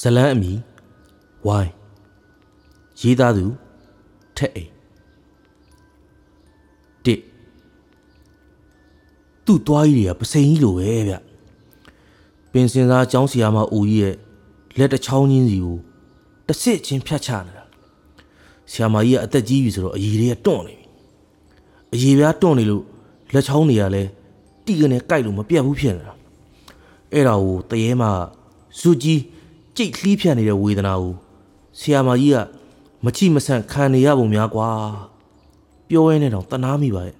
ဇလန်းအမီဝိုင်းရေးသားသူထက်အိမ်တစ်သူ့သွားကြီးတွေကပစိန်ကြီးလိုပဲဗျပင်စင်သားကျောင်းစီယာမအိုကြီးရဲ့လက်တစ်ချောင်းချင်းစီကိုတစ်စစ်ချင်းဖြတ်ချနေတာဆီယာမကြီးကအသက်ကြီးပြီဆိုတော့အည်တွေကတွန့်နေပြီအည်ပြားတွန့်နေလို့လက်ချောင်းတွေကလည်းတီကနေကြိုက်လို့မပြတ်ဘူးဖြစ်နေတာအဲ့ဒါကိုတရေမှာဇူကြီး ကြိတ်လှီးဖြတ်နေတဲ့ဝေဒနာကိုဆီယာမကြီးကမချိမဆန့်ခံနေရပုံများကွာပြောရင်းနဲ့တော့တနာမိပါရဲ့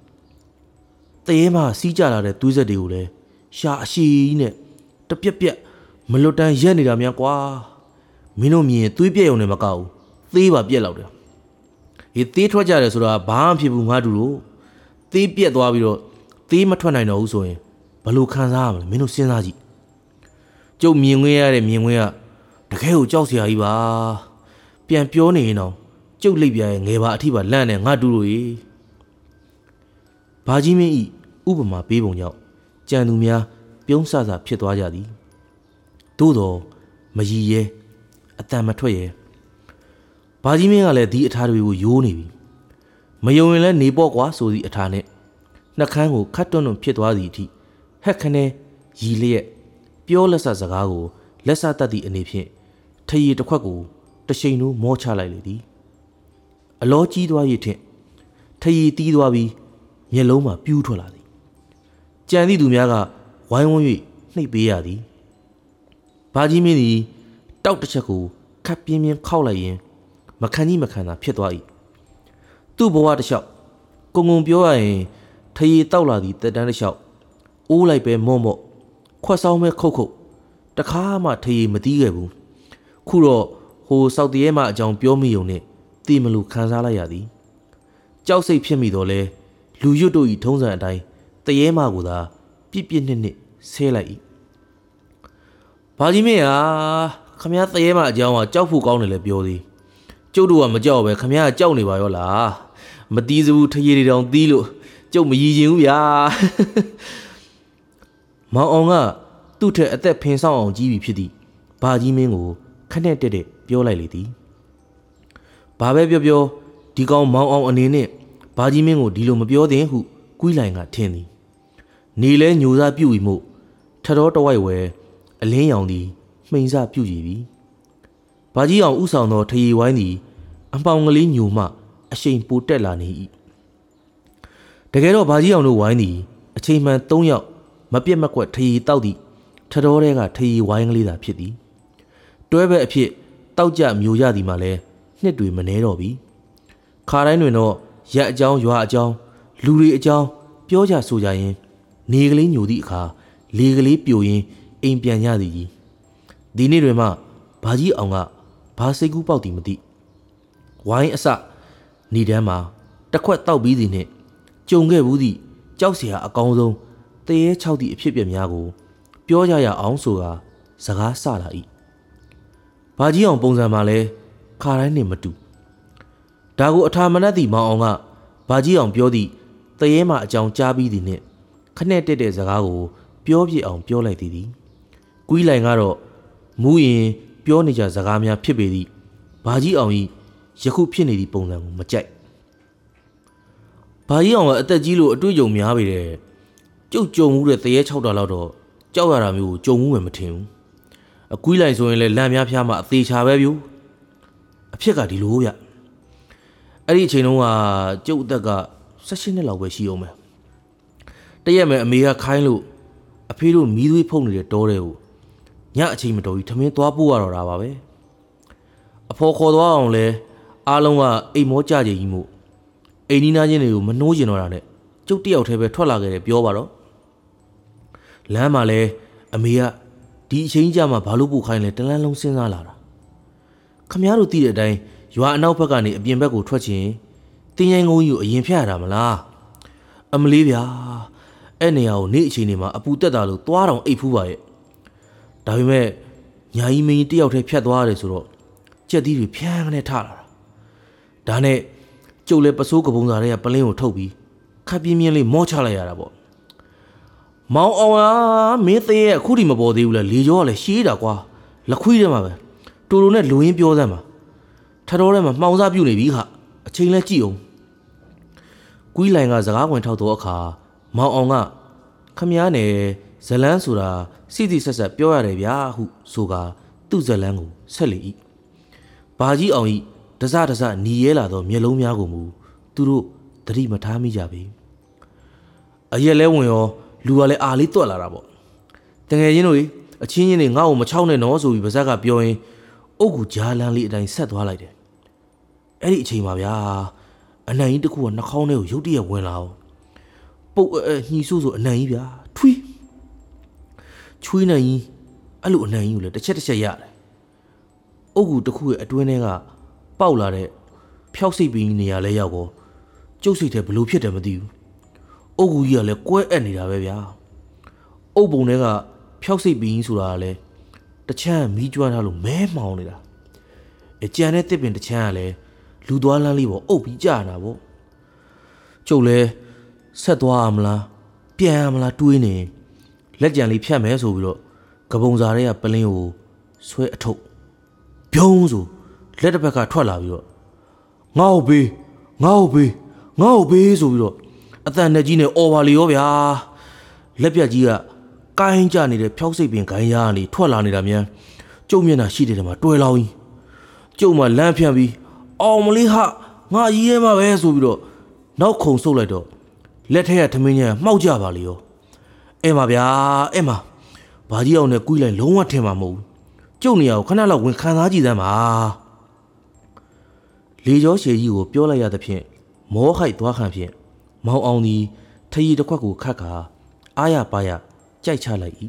တရေမှာစီးကြလာတဲ့သွေးဆက်တွေကိုလည်းရှာအရှိကြီးနဲ့တပြက်ပြက်မလွတ်တမ်းရက်နေတာများကွာမင်းတို့မြင်ရင်သွေးပြက်ုံနဲ့မကောက်ဘူးသေးပါပြက်လောက်တယ်ဒီသေးထွက်ကြတယ်ဆိုတာဘာမှဖြစ်ဘူးငါတို့လို့သေးပြက်သွားပြီးတော့သေးမထွက်နိုင်တော့ဘူးဆိုရင်ဘယ်လိုခံစားရမလဲမင်းတို့စဉ်းစားကြည့်ကျုပ်မြင်ခွင့်ရတဲ့မြင်ခွင့်က တကယ်ကိုကြောက်စရာကြီးပါပြန်ပြောနေရင်တော့ကျုပ်လိပ်ပြရဲ့ငယ်ပါအထိပါလန့်နေငါတူလို့ရေဘာကြီးမင်းဤဥပမာပေးပုံကြောင့်ကြံသူများပြုံးဆဆဖြစ်သွားကြသည်သို့တော်မရည်ရဲအတန်မထွက်ရဲဘာကြီးမင်းကလည်းဒီအထာတွေကိုယိုးနေပြီမယုံရင်လည်းနေပေါ့ကွာဆိုသည့်အထာနဲ့နှက်ခမ်းကိုခတ်တွန်းတွန်းဖြစ်သွားသည့်အထိဟက်ခနဲရီလျက်ပြောလက်ဆစကားကိုလက်ဆတတ်သည့်အနေဖြင့် ထရီတစ်ခွက်ကိုတရှိန်တို့မောချလိုက်လေသည်အလောကြီးသွားရထင်ထရီတီးသွားပြီးမျက်လုံးမှာပြူးထွက်လာသည်ကြံသည့်သူများကဝိုင်းဝန်း၍နှိပ်ပေးရသည်ဘာကြီးမင်းသည်တောက်တစ်ချက်ကိုခပ်ပြင်းပြင်းခောက်လိုက်ရင်မခံကြီးမခံတာဖြစ်သွား၏သူ့ဘဝတစ်လျှောက်ကုံကုံပြောရရင်ထရီတောက်လာသည့်တက်တန်းတစ်လျှောက်အိုးလိုက်ပဲမော့မော့ခွက်ဆောင်ပဲခုတ်ခုတ်တခါမှထရီမတီးခဲ့ဘူး ခုတော့ဟိုစောက်တရဲမှအကြောင်းပြောမိုံနဲ့တည်မလို့ခံစားလိုက်ရသည်ကြောက်စိတ်ဖြစ်မိတော့လဲလူရွတ်တို့ဤထုံးစံအတိုင်းတရဲမှကိုသာပြစ်ပြစ်နှစ်နှစ်ဆဲလိုက်၏ဘာကြီးမင်းဟာခမရတရဲမှအကြောင်းကကြောက်ဖို့ကောင်းတယ်လေပြောသည်ကျုပ်တို့ကမကြောက်ပဲခမရကကြောက်နေပါရောလားမတီးစဘူးထရေတွေတောင်တီးလို့ကျုပ်မရည်ချင်ဘူးဗျာမောင်အောင်ကသူ့ထက်အသက်ဖင်ဆောင်အောင်ကြီးပြီဖြစ်သည်ဘာကြီးမင်းကိုခ နဲ့တက်တက်ပြောလိုက်လေသည်ဘာပဲပြောပြောဒီကောင်မောင်အောင်အနေနဲ့ဘာကြီးမင်းကိုဒီလိုမပြောသင့်ဟုကွီးလိုင်ကထင်သည်နေလဲညိုစားပြုတ်ဤမို့ထတော်တဝိုက်ဝဲအလင်းရောင်သည်မှိန်စပြုတ်ကြည်ပြီဘာကြီးအောင်ဥဆောင်သောထရီဝိုင်းသည်အပေါင်ကလေးညိုမှအရှိန်ပိုတက်လာနေ၏တကယ်တော့ဘာကြီးအောင်တို့ဝိုင်းသည်အချိန်မှန်၃ယောက်မပြတ်မကွက်ထရီတောက်သည့်ထတော်တဲကထရီဝိုင်းကလေးသာဖြစ်သည် တွဲဘက်အဖြစ်တောက်ကြမျိုးရသည်မှာလဲနှစ်တွေမနှဲတော့ပြီခါတိုင်းတွင်တော့ရက်အကြောင်းရွာအကြောင်းလူတွေအကြောင်းပြောကြဆိုကြရင်နေကလေးညိုသည့်အခါလေကလေးပြိုရင်အိမ်ပြန်ရသည်ကြီးဒီနေ့တွင်မှဘာကြီးအောင်ကဘာစိတ်ကူးပေါက်သည်မသိဝိုင်းအစနေတန်းမှာတစ်ခွက်တောက်ပြီးသည်နှင့်ကြုံခဲ့ဘူးသည့်ကြောက်เสียအကောင်းဆုံးတရေချောက်သည့်အဖြစ်ပြက်များကို ပြောကြရအောင်ဆိုတာစကားဆလာ၏ ဘာကြီးအောင်ပုံစံမှာလဲခါတိုင်းနှင့်မတူဒါကိုအထာမနတ်သည့်မောင်အောင်ကဘာကြီးအောင်ပြောသည့်တရေမှအကြောင်းကြားပြီးသည်နှင့်ခနဲ့တက်တဲ့စကားကို ပြောပြအောင်ပြောလိုက်သည်သည်ကွီးလိုင်ကတော့မူးရင်ပြောနေကြစကားများဖြစ်ပေသည့်ဘာကြီးအောင်ဤယခုဖြစ်နေသည့်ပုံစံကိုမကြိုက်ဘာကြီးအောင်ကအသက်ကြီးလို့အတွေ့အကြုံများပေတဲ့ကျုပ်ကြုံမှုတဲ့တရေ6တာလောက်တော့ကြောက်ရတာမျိုးကိုကြုံမှုမှမထင်ဘူး အကွီးလိုက်ဆိုရင်လည်းလမ်းများဖျားမှအသေးချာပဲဗျူအဖြစ်ကဒီလိုဗျအဲ့ဒီအချိန်တုန်းကကျုပ်အသက်က16နှစ်လောက်ပဲရှိအောင်မယ်တရက်မဲ့အမေကခိုင်းလို့အဖေတို့မီးသွေးဖုတ်နေတဲ့တောတဲ့ကိုညအချိန်မတော်ကြီးထမင်းသွားပို့ရတော့တာပါပဲအဖော်ခေါ်သွားအောင်လဲအားလုံးကအိမ်မောကြကြကြီးမို့အိမ်နီးနားချင်းတွေကိုမနှိုးကျင်တော့တာနဲ့ကျုပ်တယောက်တည်းပဲထွက်လာခဲ့တယ်ပြောပါတော့လမ်းမှာလဲအမေက ဒီအချိန်ကြမှာဘာလို့ပို့ခိုင်းလဲတလန်းလုံးစဉ်းစားလာတာခမရတို့သိတဲ့အတိုင်းရွာအနောက်ဘက်ကနေအပြင်ဘက်ကိုထွက်ချင်တင်းရင်ကုန်းကြီးကိုအရင်ဖျက်ရတာမလားအမလေးဗျာအဲ့နေရာကိုနေ့အချိန်နေမှာအပူတက်တာလို့သွားတောင်အိတ်ဖူးပါရဲ့ဒါပေမဲ့ညာကြီးမင်းကြီးတယောက်တည်းဖြတ်သွားရတယ်ဆိုတော့ကြက်သီးတွေဖြန်းကနေထလာတာဒါနဲ့ကျုပ်လည်းပစိုးကပုံစားတွေကပလင်းကိုထုတ်ပြီးခပ်ပြင်းပြင်းလေးမောချလိုက်ရတာပေါ့ မောင်အောင်ဟာမင်းသေးရဲ့အခုထိမပေါ်သေးဘူးလေလေကြောကလည်းရှေးတာကွာလက်ခွေးထဲမှာပဲတူတူနဲ့လူရင်းပြောစမ်းပါထတော်ထဲမှာမှောင်စားပြုတ်နေပြီခအချိန်လဲကြည့်အောင်ကွီးလိုင်ကစကားဝင်ထောက်တော့အခါမောင်အောင်ကခမည်းနဲ့ဇလန်းဆိုတာစီစီဆက်ဆက်ပြောရတယ်ဗျာဟုဆိုကသူ့ဇလန်းကိုဆက်လေ၏ဘာကြီးအောင်ဤတစတစညီရဲလာသောမျက်လုံးများကိုမူသူတို့သတိမထားမိကြပေအရက်လဲဝင်ရော လူကလည်းအာလေးတွက်လာတာပေါ့တကယ်ချင်းတို့အချင်းချင်းတွေငါ့ကိုမချောက်နဲ့နော်ဆိုပြီးပါဇက်ကပြောရင်အုတ်ကူကြားလန်းလေးအတိုင်းဆက်သွားလိုက်တယ်အဲ့ဒီအချိန်မှာဗျာအနံကြီးတစ်ခုကနှာခေါင်းထဲကိုရုတ်တရက်ဝင်လာအောင်ပုတ်အဲညှီဆိုးဆိုအနံကြီးဗျာထွီးချွေးနိုင်ကြီးအဲ့လိုအနံကြီးကိုလည်းတစ်ချက်တစ်ချက်ရတယ်အုတ်ကူတစ်ခုရဲ့အတွင်းထဲကပေါက်လာတဲ့ဖျောက်စိတ်ပင်ကြီးနေရာလဲရောက်တော့ကျုပ်စိတ်ထဲဘလို့ဖြစ်တယ်မသိဘူး အုတ်ကူကြီးကလည်းကွဲအပ်နေတာပဲဗျာအုတ်ပုံထဲကဖျောက်စိတ်ပင်ကြီးဆိုတာကလည်းတချမ်းမီးကျွမ်းထားလို့မဲမှောင်နေတာအကြံတဲ့တစ်ပင်တချမ်းကလည်းလူသွားလန်းလေးပေါ်အုပ်ပြီးကြာတာပေါ့ကျုပ်လည်းဆက်သွားရမလားပြန်ရမလားတွေးနေလက်ကြံလေးဖြတ်မယ်ဆိုပြီးတော့ကပုံစာတွေကပလင်းကိုဆွဲအထုပ်ပြုံးဆိုလက်တစ်ဖက်ကထွက်လာပြီးတော့ငါ့ကိုပေးငါ့ကိုပေးငါ့ကိုပေးဆိုပြီးတော့ အတန်နဲ့ကြီးနဲ့အော်ပါလေရောဗျာလက်ပြက်ကြီးကကိုင်းကြနေတဲ့ဖြောက်စိတ်ပင်ခိုင်းရကနေထွက်လာနေတာမြန်ကျုံမျက်နှာရှိတဲ့ထဲမှာတွဲလောင်းကြီးကျုံမှလမ်းဖြန့်ပြီးအောင်မလေးဟာငါကြီးရဲမှာပဲဆိုပြီးတော့နောက်ခုံဆုပ်လိုက်တော့လက်ထက်ကထမင်းကြီးကမှောက်ကြပါလေရောအဲ့မှာဗျာအဲ့မှာဘာကြီးအောင်နဲ့ကွီးလိုက်လုံးဝထင်မှာမဟုတ်ဘူးကျုံနေရကိုခဏလောက်ဝင်ခံစားကြည့်စမ်းပါလေကျော်ရှည်ကြီးကိုပြောလိုက်ရသဖြင့်မောခိုက်သွားခံဖြင့် မောင်အောင်သည်ထရီတစ်ခွက်ကိုခတ်ခါအားရပါရကြိုက်ချလိုက်၏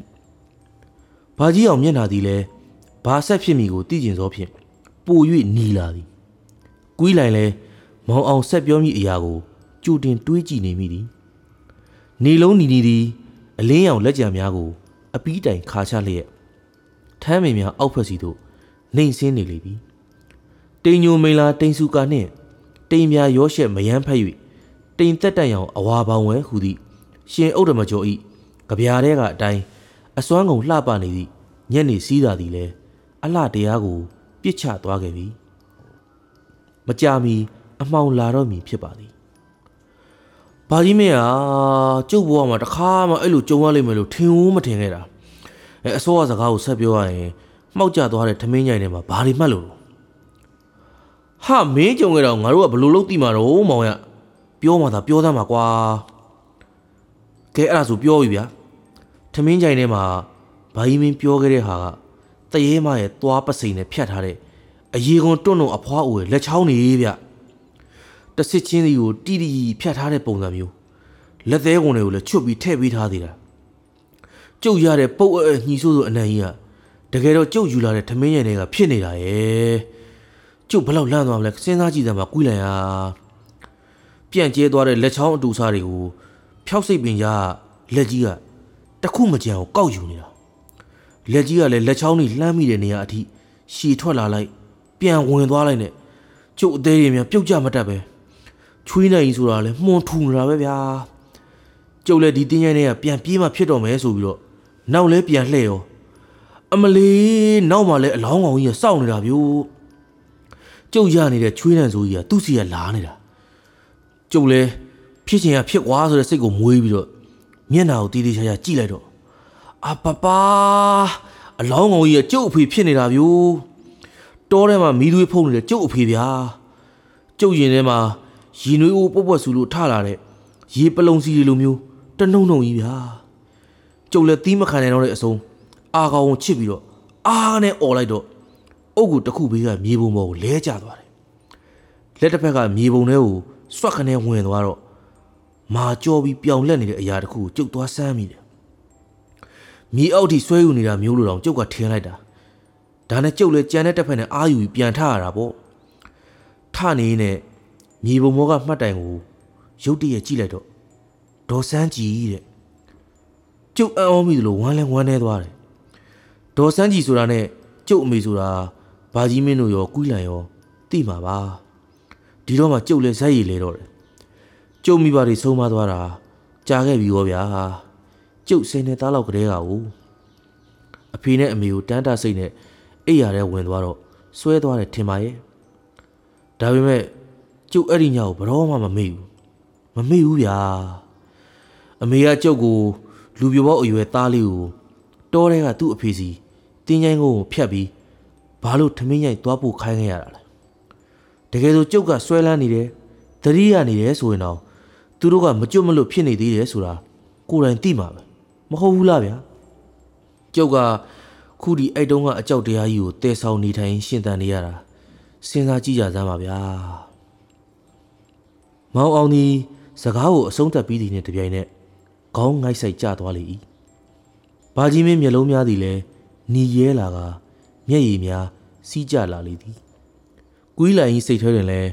ဘာကြီးအောင်မျက်နှာသည်လည်းဘာဆက်ဖြစ်မိကိုသိကျင်သောဖြင့်ပို၍နီလာသည်ကွီးလိုက်လဲမောင်အောင်ဆက်ပြောမိအရာကိုကြိုတင်တွေးကြည့်နေမိသည်နေလုံးနီနီသည်အလင်းရောင်လက်ကြံများကို အပီးတိုင်ခါချလျက်ထမ်းမိန်များအောက်ဖက်စီသို့နှိမ်ဆင်းနေလေပြီတိမ်ညိုမိန်လာတိမ်စုကာနှင့်တိမ်များရောရှက်မယမ်းဖက်၍ တိမ်သက်တန့်ရောင်အဝါပေါင်ဝဲဟူသည့်ရှင်ဥဒ္ဓမကျော်ဤကြပြားတဲကအတိုင်းအစွမ်းကုန်လှပနေသည့်ညက်နေစည်းတာသည်လဲအလှတရားကိုပြစ်ချသွားခဲ့ပြီမကြမီအမှောင်လာတော့မည်ဖြစ်ပါသည်ဘာကြီးမင်းอ่ะကျုပ်ဘဝမှာတခါမှအဲ့လိုကြုံရလိမ့်မယ်လို့ထင်ဦးမထင်ခဲ့တာအဲအစိုးရစကားကိုဆက်ပြောရရင်မှောက်ကျသွားတဲ့ထမင်းကြိုင်ထဲမှာဘာတွေမှတ်လို့ဟာမင်းကြုံခဲ့တော့ငါတို့ကဘလို့လို့တိမှာတော့မောင်ရ ပြောမှသာပြောသမ်းမှာကွာကဲအဲ့ဒါဆိုပြောပြီဗျာထမင်းကြိုင်ထဲမှာဘာကြီးမင်းပြောခဲ့တဲ့ဟာကတရေမရဲ့သွားပစိန်နဲ့ဖြတ်ထားတဲ့အရေကွန်တွန့်တွန့်အဖွားအိုရဲ့လက်ချောင်းနေဗျတစစ်ချင်းစီကိုတီတီဖြတ်ထားတဲ့ပုံစံမျိုးလက်သေးကုန်တွေကိုလည်းချွတ်ပြီးထည့်ပေးထားသေးတာကျုပ်ရတဲ့ပုတ်အဲညှီဆိုးဆိုအနံကြီးကတကယ်တော့ကျုပ်ယူလာတဲ့ထမင်းရည်တွေကဖြစ်နေတာရဲ့ကျုပ်ဘလောက်လန့်သွားမလဲစဉ်းစားကြည့်စမ်းပါကွီးလိုက်ရ ပြန့်ကျဲသွားတဲ့လက်ချောင်းအတူစားတွေကိုဖြောက်စိတ်ပင်ရလက်ကြီးကတခုမကြံကိုကောက်ယူနေတာလက်ကြီးကလည်းလက်ချောင်းကြီးလှမ်းမိတဲ့နေရာအထိရှည်ထွက်လာလိုက်ပြန်ဝင်သွားလိုက်နဲ့ကျုပ်အသေးတွေများပြုတ်ကြမတတ်ပဲချွေးနိုင်ဆိုတာလည်းမှုန်ထူနေတာပဲဗျာကျုပ်လည်းဒီတင်းရိုင်းတွေကပြန်ပြေးမှဖြစ်တော့မယ်ဆိုပြီးတော့နောက်လဲပြန်လှဲ့ရောအမလီနောက်မှလည်းအလောင်းကောင်ကြီးကစောင့်နေတာဗျို့ကျုပ်ရနေတဲ့ချွေးနိုင်ဆိုကြီးကသူ့စီကလာနေတာ ကျုပ်လည်းဖြစ်ချင်ရဖြစ်ွားဆိုတဲ့စိတ်ကိုမွေးပြီးတော့မျက်နှာကိုတီးတီးချာချာကြည့်လိုက်တော့အပပါအလောင်းကောင်ကြီးကကျုပ်အဖေဖြစ်နေတာဗျို့တောထဲမှာမီးသွေးဖုံးနေတဲ့ကျုပ်အဖေဗျာကျုပ်ရင်ထဲမှာရီနွေးအိုးပုတ်ပွက်ဆူလို့ထလာတဲ့ရေပလုံစီတွေလိုမျိုးတနှုံနှုံကြီးဗျာကျုပ်လည်းသီးမခံနိုင်တော့တဲ့အစုံအာကောင်ကိုချစ်ပြီးတော့အာနဲ့អော်လိုက်တော့အုတ်ကူတစ်ခုဘေးကမြေပုံပေါ်ကိုလဲကျသွားတယ်လက်တစ်ဖက်ကမြေပုံထဲကို စွက်ခနဲ့ဝင်သွားတော့မာကြောပြီးပြောင်လက်နေတဲ့အရာတစ်ခုကိုကျုပ်သွားဆမ်းမိတယ်မြေအောက်ထိဆွဲယူနေတာမျိုးလိုတော့ကျုပ်ကထင်းလိုက်တာဒါနဲ့ကျုပ်လည်းကြံတဲ့တစ်ဖက်နဲ့အာယူပြီးပြန်ထရတာပေါ့ထနေနဲ့မြေပုံမောကမှတ်တိုင်ကိုရုတ်တရက်ကြည့်လိုက်တော့ဒေါ်စန်းကြည်တဲ့ကျုပ်အံ့ဩမိသလိုဝမ်းလဲဝမ်းနေသွားတယ်ဒေါ်စန်းကြည်ဆိုတာနဲ့ကျုပ်အမေဆိုတာဘာကြီးမင်းတို့ရောကွီးလန်ရောသိမှာပါ ဒီတော့မှကျုပ်လည်းဇက်ရည်လဲတော့တယ်ကျုပ်မိဘတွေဆုံးမသွားတာကြာခဲ့ပြီရောဗျာကျုပ်ဆယ်နှစ်သားလောက်ကလေးက ਉ အဖေနဲ့အမေကိုတန်းတာစိတ်နဲ့အိယာထဲဝင်သွားတော့ဆွဲသွားတယ်ထင်ပါရဲ့ဒါပေမဲ့ကျုပ်အဲ့ဒီညကိုဘရောမှမမေ့ဘူးမမေ့ဘူးဗျာအမေကကျုပ်ကိုလူပြဘောအရွယ်သားလေးကိုတောထဲကသူ့အဖေစီတင်းချိုင်းကိုဖြတ်ပြီးဘာလို့ထမင်းရိုက်သွားဖို့ခိုင်းခဲ့ရတာလဲ တကယ်ဆိုကျုပ်ကဆွဲလန်းနေတယ်တတိယနေတယ်ဆိုရင်တော့သူတို့ကမကြွမလို့ဖြစ်နေသေးတယ်ဆိုတာကိုယ်တိုင်သိမှာပဲမဟုတ်ဘူးလားဗျာကျုပ်ကခုဒီအဲ့တုန်းကအကြောက်တရားကြီးကိုတည်ဆောင်နေထိုင်ရှင်သန်နေရတာစဉ်းစားကြည့်ကြစမ်းပါဗျာမောင်အောင်ဒီစကားကိုအဆုံးသတ်ပြီးသည်နှင့်တပြိုင်နက်ခေါင်းငိုက်ဆိုင်ကျသွားလေ၏ဘာကြီးမင်းမျက်လုံးများသည်လည်းနီရဲလာကမျက်ရည်များစီးကျလာလေသည် ကွီးလိုင်၏စိတ်ထဲတွင်လည်း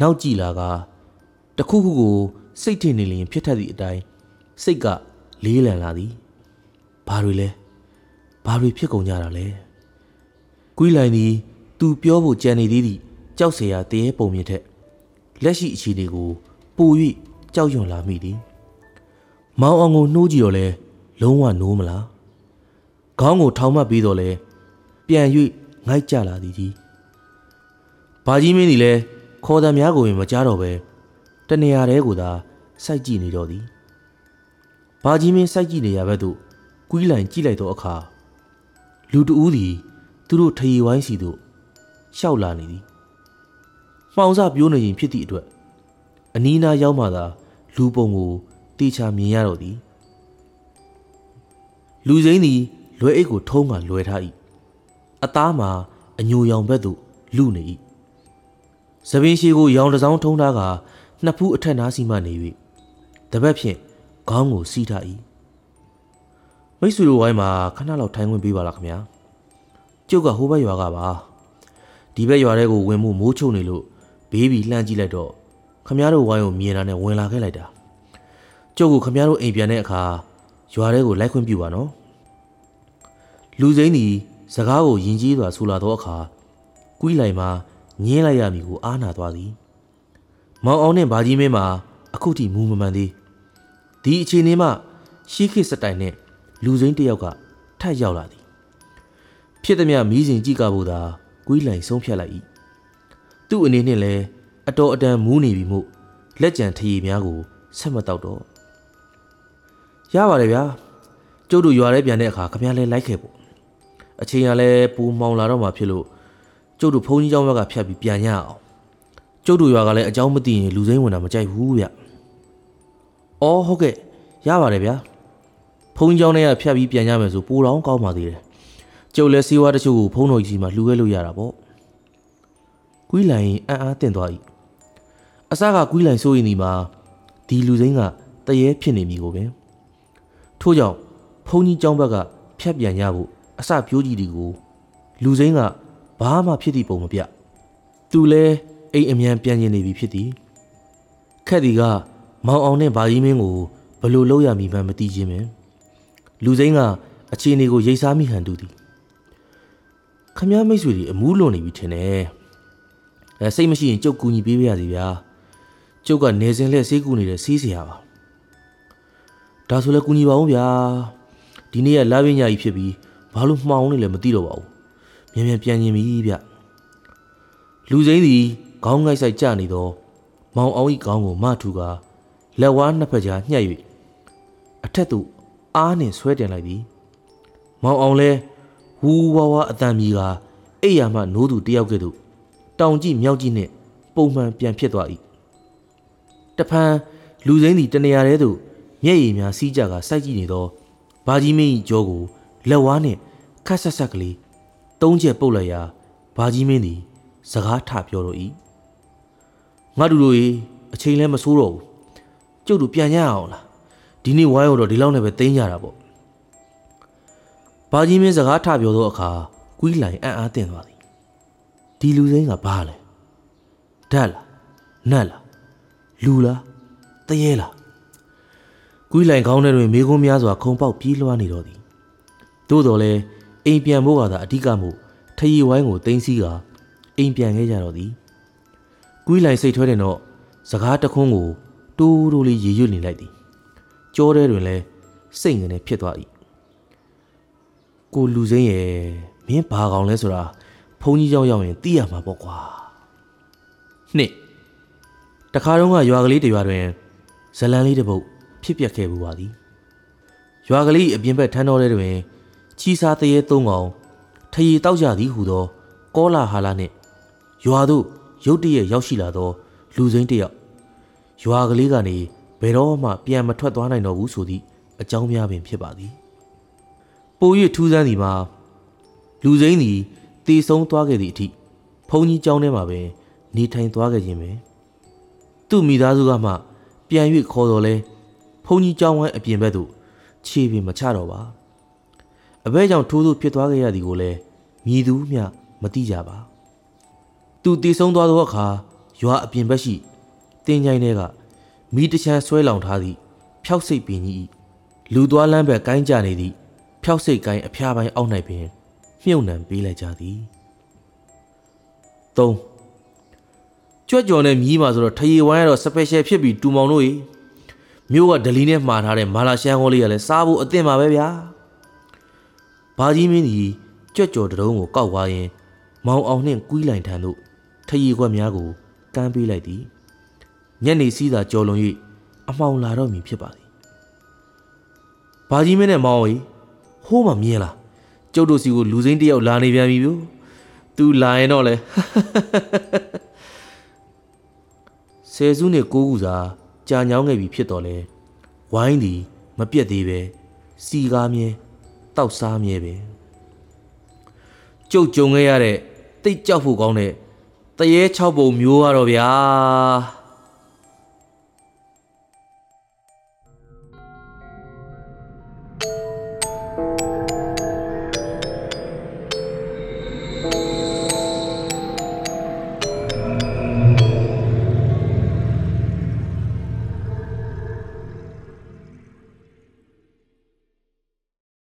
နောက်ကြည့်လာကတခုခုကိုစိတ်ထင်နေလျင်ဖြစ်ထက်သည့်အတိုင်းစိတ်ကလေးလံလာသည်ဘာတွေလဲဘာတွေဖြစ်ကုန်ကြတာလဲကွီးလိုင်သည်သူပြောဖို့ကြံနေသေးသည့်ကြောက်เสียရတရေပုံမြင်ထက်လက်ရှိအခြေအနေကိုပို၍ကြောက်ရွံ့လာမိသည်မောင်အောင်ကိုနှိုးကြည့်တော့လဲလုံးဝနိုးမလားခေါင်းကိုထောင်မှတ်ပြီးတော့လဲပြန်၍ငိုက်ကြလာသည်ကြီး ဘာကြီးမင်းသည်လဲခေါ်တဲ့များကိုရင်မကြားတော့ပဲတနေရာတဲကိုသာစိုက်ကြည့်နေတော့သည်ဘာကြီးမင်းစိုက်ကြည့်နေရဘက်သို့ကွီးလိုင်ကြည့်လိုက်သောအခါလူတဦးသည်သူတို့ထရီဝိုင်းစီသို့ရှောက်လာနေသည်မှောင်စပြိုးနေရင်ဖြစ်သည့်အတွက်အနီးနားရောက်မှသာလူပုံကိုတေချာမြင်ရတော့သည်လူစိမ်းသည်လွယ်အိတ်ကိုထုံးကလွယ်ထား၏အသားမှာအညိုရောင်ဘက်သို့လူနေ၏ သပင်းရှိကိုရောင်တစောင်းထုံးထားကနှစ်ဖူးအထက်နားစီမှနေ၍တပတ်ဖြင့်ခေါင်းကိုစီးထား၏မိတ်ဆွေတို့ဝိုင်းမှာခဏလောက်ထိုင်ဝင်ပေးပါလားခင်ဗျာကျုပ်ကဟိုဘက်ရွာကပါဒီဘက်ရွာထဲကိုဝင်မှုမိုးချုံနေလို့ဘေးဘီလှမ်းကြည့်လိုက်တော့ခမရတို့ဝိုင်းကိုမြင်လာနဲ့ဝင်လာခဲ့လိုက်တာကျုပ်ကခမရတို့အိမ်ပြန်တဲ့အခါရွာထဲကိုလိုက်ခွင့်ပြုပါနော်လူစိမ်းဒီစကားကိုယဉ်ကျေးစွာဆူလာသောအခါကွီးလိုက်မှာ ငင်းလိုက်ရမည်ကိုအားနာသွားသည်မောင်အောင်နဲ့ဘာကြီးမင်းမှာအခုထိမူမမှန်သေးဒီအချိန်လေးမှရှီးခိစတိုင်နဲ့လူစိမ်းတစ်ယောက်ကထပ်ရောက်လာသည် ဖြစ်သည်မြမီးစင်ကြည့်ကဖို့သာကွီးလိုက်ဆုံးဖြတ်လိုက်၏သူ့အနေနဲ့လည်းအတော်အတန်မူးနေပြီမို့လက်ကြံထရီများကိုဆက်မတော့တော့ရပါတယ်ဗျာကျုပ်တို့ရွာထဲပြန်တဲ့အခါခမရလဲလိုက်ခဲ့ပေါ့အချိန်ကလည်းပူမောင်လာတော့မှဖြစ်လို့ ကျုပ်တို့ဘုန်းကြီးကျောင်းဘက်ကဖြတ်ပြီးပြန်ရအောင်ကျုပ်တို့ရွာကလည်းအကြောင်းမသိရင်လူစိမ်းဝင်တာမကြိုက်ဘူးဗျအော်ဟုတ်ကဲ့ရပါတယ်ဗျာဘုန်းကြီးကျောင်းထဲကဖြတ်ပြီးပြန်ရမယ်ဆိုပိုတောင်ကောင်းပါသေးတယ်ကျုပ်လည်းစီးဝါးတချို့ကိုဖုန်းတော်ကြီးမှာလှူခဲ့လို့ရတာပေါ့ကွီးလိုင်အံ့အားတင့်သွား၏အစကကွီးလိုင်စိုးရင်ဒီမှာဒီလူစိမ်းကတရေဖြစ်နေမည်ကိုပင်ထို့ကြောင့်ဘုန်းကြီးကျောင်းဘက်ကဖြတ်ပြန်ရဖို့အစပြိုးကြီးတွေကိုလူစိမ်းက ဘာမှဖြစ်သည့်ပုံမပြသူလဲအိမ်အမြန်ပြန်ကျင်နေပြီဖြစ်သည်ခက်ဒီကမောင်အောင်နဲ့ဗာကြီးမင်းကိုဘလို့လောက်ရမည်မှမသိခြင်းပင်လူစိမ်းကအခြေအနေကိုရိတ်စားမိဟန်တူသည်ခမည်းမိတ်ဆွေတွေအမူးလွန်နေပြီထင်တယ်အဲစိတ်မရှိရင်ကြုတ်ကူညီပေးပါရစေဗျာကျုပ်ကနေစဉ်လှည့်ဆေးကူနေတဲ့ဆေးဆရာပါဒါဆိုလဲကူညီပါဦးဗျာဒီနေ့ကလာပညာကြီးဖြစ်ပြီးဘာလို့မှောင်နေလဲမသိတော့ပါဘူး မြန်မြန်ပြန်ရင်ပြီဗျလူစိမ်းသည်ခေါင်းငိုက်ဆိုင်ကြနေတော့မောင်အောင်ဤခေါင်းကိုမထူကလက်ဝါးနှစ်ဖက်ကြားညှက်၍အထက်သို့အားနှင့်ဆွဲတင်လိုက်သည်မောင်အောင်လဲဝူဝါဝါအတန်မီကအိယာမှနိုးသူတယောက်ကဲ့သို့တောင်ကြည့်မြောက်ကြည့်နှင့်ပုံမှန်ပြန်ဖြစ်သွား၏တဖန်လူစိမ်းသည်တနေရာထဲသို့မျက်ရည်များစီးကြကစိုက်ကြည့်နေသောဘာကြီးမင်း၏ကြောကိုလက်ဝါးနှင့်ခတ်ဆက်ဆက်ကလေး သုံးချက်ပုတ်လိုက်ရာဘာကြီးမင်းသည်စကားထပြောတော့၏ငါတို့တို့ရေအချိန်လည်းမဆိုးတော့ဘူးကျုပ်တို့ပြန်ရအောင်လားဒီနေ့ဝိုင်းတော့ဒီလောက်နဲ့ပဲတင်းကြတာပေါ့ဘာကြီးမင်းစကားထပြောသောအခါကွီးလိုင်အံ့အားတင်သွားသည်ဒီလူစိမ်းကဘာလဲဓာတ်လားနတ်လားလူလားတရေလားကွီးလိုင်ခေါင်းထဲတွင်မိကုံးများစွာခုံပေါက်ပြေးလွှားနေတော့သည်သို့တော်လည်း အိမ်ပြန်ဖို့ကသာအဓိကမို့ထရီဝိုင်းကိုတင်းစီးကအိမ်ပြန်ခဲ့ကြတော့သည်ကွီးလိုင်စိတ်ထွဲတဲ့တော့စကားတခွန်းကိုတိုးတိုးလေးရေရွတ်နေလိုက်သည်ကြောထဲတွင်လည်းစိတ်ငနေဖြစ်သွား၏ကိုလူစိမ်းရဲ့မင်းဘာကောင်လဲဆိုတာ ဘုန်းကြီးเจ้าရောက်ရင်သိရမှာပေါ့ကွာနှစ်တခါတော့ကရွာကလေးတစ်ရွာတွင်ဇလန်လေးတစ်ပုတ်ဖြစ်ပျက်ခဲ့ဘူးပါသည်ရွာကလေးအပြင်ဘက်ထန်းတော်ထဲတွင် ချီစာတရေသုံးကောင်ထရီတောက်ကြသည်ဟုသော ကောလာဟာလာနှင့်ရွာသို့ရုတ်တရက်ရောက်ရှိလာသော လူစိမ်းတစ်ယောက်ရွာကလေးကနေဘယ်တော့မှပြန်မထွက်သွားနိုင်တော့ဘူးဆိုသည့်အကြောင်းများပင်ဖြစ်ပါသည်ပို၍ထူးဆန်းသည်မှာလူစိမ်းသည်တည်ဆုံးသွားခဲ့သည့်အထိဘုန်းကြီးကျောင်းထဲမှာပင်နေထိုင်သွားခဲ့ခြင်းပဲသူ့မိသားစုကမှ ပြန်၍ခေါ်တော်လဲဘုန်းကြီးကျောင်းဝိုင်းအပြင်ဘက်သို့ခြေပင်မချတော့ပါ အဘဲကြောင့်ထိုးထိုးဖြစ်သွားခဲ့ရသည်ကိုလည်းမြည်သူမျှမသိကြပါသူတည်ဆုံးသွားသောအခါရွာအပြင်ဘက်ရှိတင်းကြိုင်းထဲကမိတချမ်းဆွဲလောင်ထားသည့်ဖြောက်စိတ်ပင်ကြီး၏လူသွားလမ်းဘက်ကိုင်းကြနေသည့်ဖြောက်စိတ်ကိုင်းအဖျားပိုင်းအောက်၌ပင်မြုပ်နှံပေးလိုက်ကြသည်၃ကြွက်ကြော်နဲ့မြည်မှာဆိုတော့ထရီဝိုင်းကတော့စပယ်ရှယ်ဖြစ်ပြီးတူမောင်တို့ကြီးမြို့ကဒလီနဲ့မှာထားတဲ့မာလာရှန်ဟောလေးကလည်းစားဖို့အသင့်ပါပဲဗျာ ဘာကြီးမင်းကြီးကြွက်ကြော်တရုံးကိုကောက်သွားရင်မောင်အောင်နှင့်ကွီးလိုင်ထန်တို့ထရီခွက်များကိုကမ်းပေးလိုက်သည်ညနေစည်းသာကြော်လွန်၍အမှောင်လာတော့မည်ဖြစ်ပါသည်ဘာကြီးမင်းနဲ့မောင်ကြီးဟိုးမှမြင်လားကျုပ်တို့စီကိုလူစိမ်းတစ်ယောက်လာနေပြန်ပြီဗျသူလာရင်တော့လေဆယ်စုနှစ်ကိုးခုစာကြာညောင်းခဲ့ပြီဖြစ်တော်လဲဝိုင်းသည် မပြတ်သေးပဲစီကားမြဲ တောက်စားမြဲပဲကျုပ်ကြုံခဲ့ရတဲ့တိတ်ကြောက်ဖို့ကောင်းတဲ့တရေ၆ပုံမျိုးရတော့ဗျာ